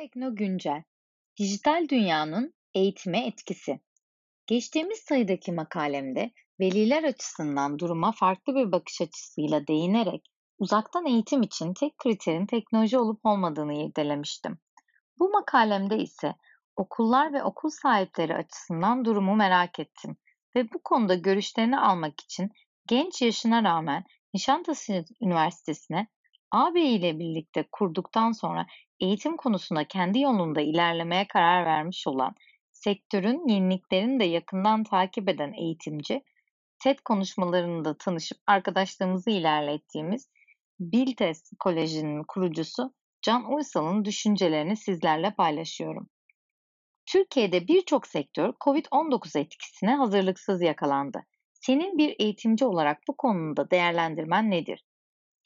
Tekno Güncel Dijital Dünyanın Eğitime Etkisi Geçtiğimiz sayıdaki makalemde veliler açısından duruma farklı bir bakış açısıyla değinerek uzaktan eğitim için tek kriterin teknoloji olup olmadığını irdelemiştim. Bu makalemde ise okullar ve okul sahipleri açısından durumu merak ettim ve bu konuda görüşlerini almak için genç yaşına rağmen Nişantaşı Üniversitesi'ne ağabey ile birlikte kurduktan sonra eğitim konusunda kendi yolunda ilerlemeye karar vermiş olan, sektörün yeniliklerini de yakından takip eden eğitimci, TED konuşmalarında tanışıp arkadaşlığımızı ilerlettiğimiz Biltes Koleji'nin kurucusu Can Uysal'ın düşüncelerini sizlerle paylaşıyorum. Türkiye'de birçok sektör COVID-19 etkisine hazırlıksız yakalandı. Senin bir eğitimci olarak bu konuda değerlendirmen nedir?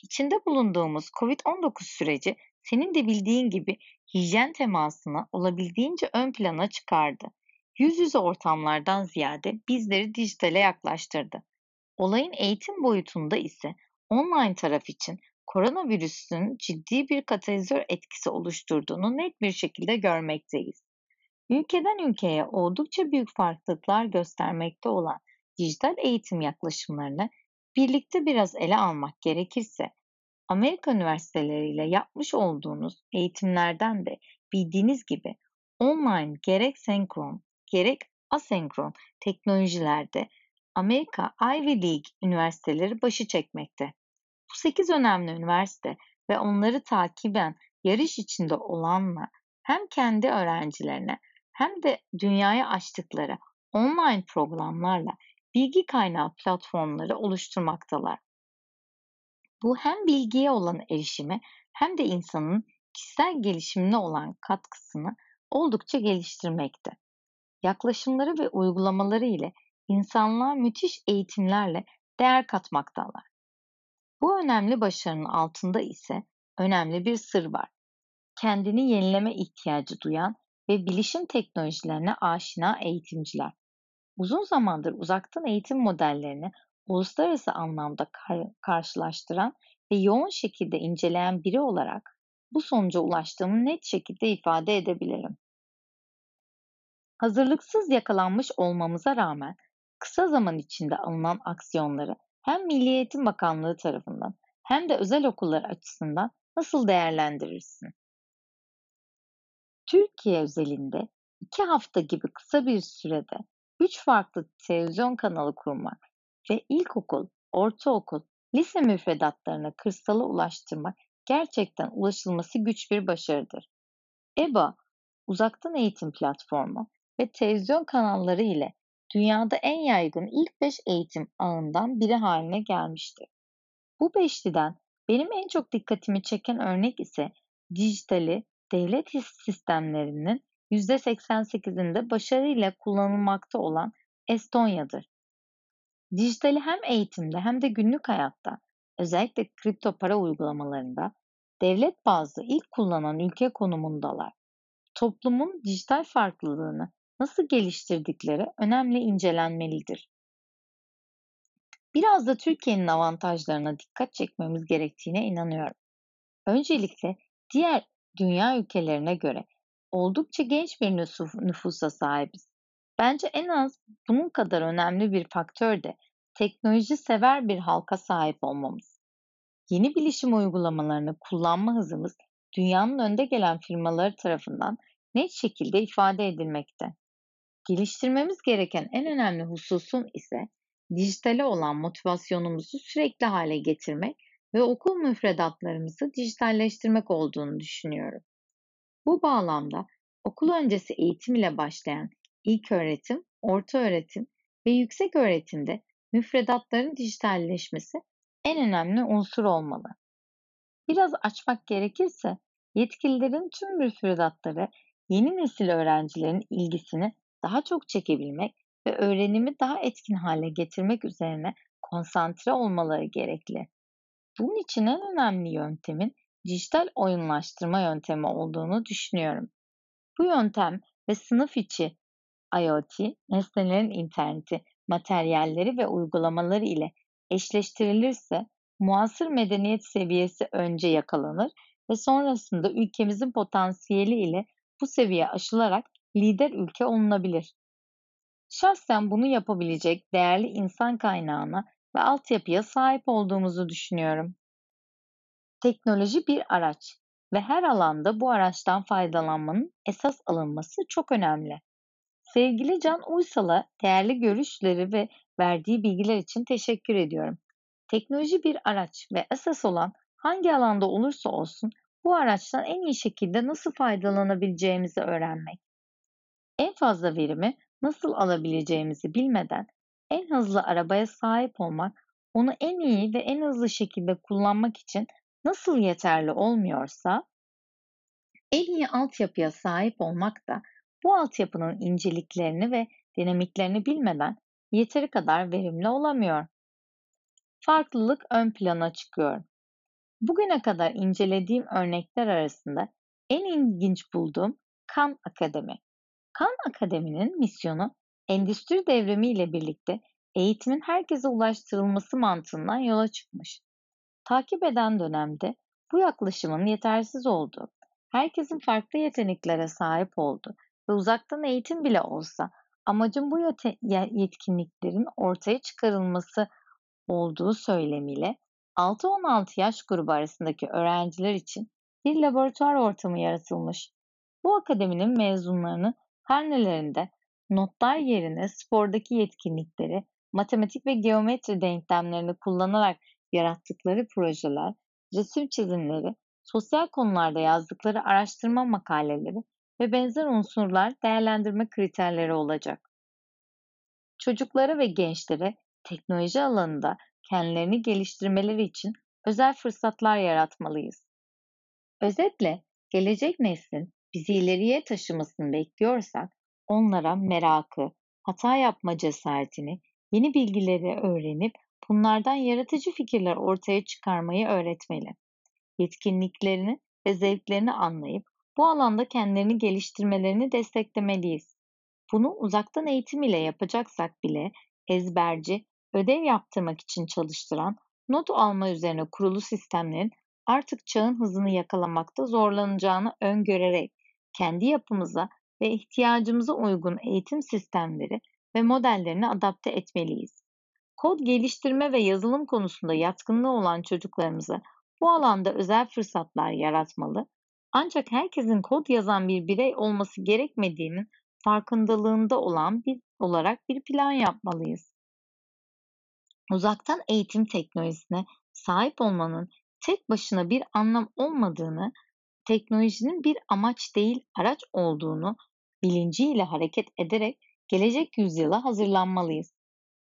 İçinde bulunduğumuz COVID-19 süreci senin de bildiğin gibi hijyen temasını olabildiğince ön plana çıkardı. Yüz yüze ortamlardan ziyade bizleri dijitale yaklaştırdı. Olayın eğitim boyutunda ise online taraf için koronavirüsün ciddi bir katalizör etkisi oluşturduğunu net bir şekilde görmekteyiz. Ülkeden ülkeye oldukça büyük farklılıklar göstermekte olan dijital eğitim yaklaşımlarını birlikte biraz ele almak gerekirse Amerika üniversiteleriyle yapmış olduğunuz eğitimlerden de bildiğiniz gibi online gerek senkron gerek asenkron teknolojilerde Amerika Ivy League üniversiteleri başı çekmekte. Bu 8 önemli üniversite ve onları takiben yarış içinde olanla hem kendi öğrencilerine hem de dünyaya açtıkları online programlarla bilgi kaynağı platformları oluşturmaktalar. Bu hem bilgiye olan erişimi hem de insanın kişisel gelişimine olan katkısını oldukça geliştirmekte. Yaklaşımları ve uygulamaları ile insanlığa müthiş eğitimlerle değer katmaktalar. Bu önemli başarının altında ise önemli bir sır var. Kendini yenileme ihtiyacı duyan ve bilişim teknolojilerine aşina eğitimciler. Uzun zamandır uzaktan eğitim modellerini uluslararası anlamda kar- karşılaştıran ve yoğun şekilde inceleyen biri olarak bu sonuca ulaştığımı net şekilde ifade edebilirim. Hazırlıksız yakalanmış olmamıza rağmen kısa zaman içinde alınan aksiyonları hem Milli Eğitim Bakanlığı tarafından hem de özel okullar açısından nasıl değerlendirirsin? Türkiye özelinde iki hafta gibi kısa bir sürede üç farklı televizyon kanalı kurmak ve ilkokul, ortaokul, lise müfredatlarına kırsala ulaştırmak gerçekten ulaşılması güç bir başarıdır. EBA, uzaktan eğitim platformu ve televizyon kanalları ile dünyada en yaygın ilk 5 eğitim ağından biri haline gelmiştir. Bu beşliden benim en çok dikkatimi çeken örnek ise dijitali devlet sistemlerinin %88'inde başarıyla kullanılmakta olan Estonya'dır. Dijitali hem eğitimde hem de günlük hayatta, özellikle kripto para uygulamalarında devlet bazlı ilk kullanan ülke konumundalar. Toplumun dijital farklılığını nasıl geliştirdikleri önemli incelenmelidir. Biraz da Türkiye'nin avantajlarına dikkat çekmemiz gerektiğine inanıyorum. Öncelikle diğer dünya ülkelerine göre oldukça genç bir nüfusa sahibiz. Bence en az bunun kadar önemli bir faktör de teknoloji sever bir halka sahip olmamız. Yeni bilişim uygulamalarını kullanma hızımız dünyanın önde gelen firmaları tarafından net şekilde ifade edilmekte. Geliştirmemiz gereken en önemli hususun ise dijitale olan motivasyonumuzu sürekli hale getirmek ve okul müfredatlarımızı dijitalleştirmek olduğunu düşünüyorum. Bu bağlamda okul öncesi eğitim ile başlayan ilk öğretim, orta öğretim ve yüksek öğretimde müfredatların dijitalleşmesi en önemli unsur olmalı. Biraz açmak gerekirse yetkililerin tüm müfredatları yeni nesil öğrencilerin ilgisini daha çok çekebilmek ve öğrenimi daha etkin hale getirmek üzerine konsantre olmaları gerekli. Bunun için en önemli yöntemin dijital oyunlaştırma yöntemi olduğunu düşünüyorum. Bu yöntem ve sınıf içi IoT, nesnelerin interneti, materyalleri ve uygulamaları ile eşleştirilirse muasır medeniyet seviyesi önce yakalanır ve sonrasında ülkemizin potansiyeli ile bu seviye aşılarak lider ülke olunabilir. Şahsen bunu yapabilecek değerli insan kaynağına ve altyapıya sahip olduğumuzu düşünüyorum. Teknoloji bir araç ve her alanda bu araçtan faydalanmanın esas alınması çok önemli. Sevgili Can Uysal'a değerli görüşleri ve verdiği bilgiler için teşekkür ediyorum. Teknoloji bir araç ve esas olan hangi alanda olursa olsun bu araçtan en iyi şekilde nasıl faydalanabileceğimizi öğrenmek. En fazla verimi nasıl alabileceğimizi bilmeden en hızlı arabaya sahip olmak, onu en iyi ve en hızlı şekilde kullanmak için nasıl yeterli olmuyorsa, en iyi altyapıya sahip olmak da bu altyapının inceliklerini ve dinamiklerini bilmeden yeteri kadar verimli olamıyor. Farklılık ön plana çıkıyor. Bugüne kadar incelediğim örnekler arasında en ilginç bulduğum Kan Akademi. Kan Akademi'nin misyonu endüstri devrimi ile birlikte eğitimin herkese ulaştırılması mantığından yola çıkmış. Takip eden dönemde bu yaklaşımın yetersiz olduğu, herkesin farklı yeteneklere sahip olduğu ve uzaktan eğitim bile olsa amacın bu yetkinliklerin ortaya çıkarılması olduğu söylemiyle 6-16 yaş grubu arasındaki öğrenciler için bir laboratuvar ortamı yaratılmış. Bu akademinin mezunlarını karnelerinde notlar yerine spordaki yetkinlikleri, matematik ve geometri denklemlerini kullanarak yarattıkları projeler, resim çizimleri, sosyal konularda yazdıkları araştırma makaleleri ve benzer unsurlar değerlendirme kriterleri olacak. Çocuklara ve gençlere teknoloji alanında kendilerini geliştirmeleri için özel fırsatlar yaratmalıyız. Özetle gelecek neslin bizi ileriye taşımasını bekliyorsak onlara merakı, hata yapma cesaretini, yeni bilgileri öğrenip bunlardan yaratıcı fikirler ortaya çıkarmayı öğretmeli. Yetkinliklerini ve zevklerini anlayıp bu alanda kendilerini geliştirmelerini desteklemeliyiz. Bunu uzaktan eğitim ile yapacaksak bile ezberci, ödev yaptırmak için çalıştıran, not alma üzerine kurulu sistemlerin artık çağın hızını yakalamakta zorlanacağını öngörerek kendi yapımıza ve ihtiyacımıza uygun eğitim sistemleri ve modellerini adapte etmeliyiz. Kod geliştirme ve yazılım konusunda yatkınlığı olan çocuklarımıza bu alanda özel fırsatlar yaratmalı ancak herkesin kod yazan bir birey olması gerekmediğinin farkındalığında olan bir olarak bir plan yapmalıyız. Uzaktan eğitim teknolojisine sahip olmanın tek başına bir anlam olmadığını, teknolojinin bir amaç değil araç olduğunu bilinciyle hareket ederek gelecek yüzyıla hazırlanmalıyız.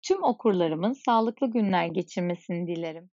Tüm okurlarımın sağlıklı günler geçirmesini dilerim.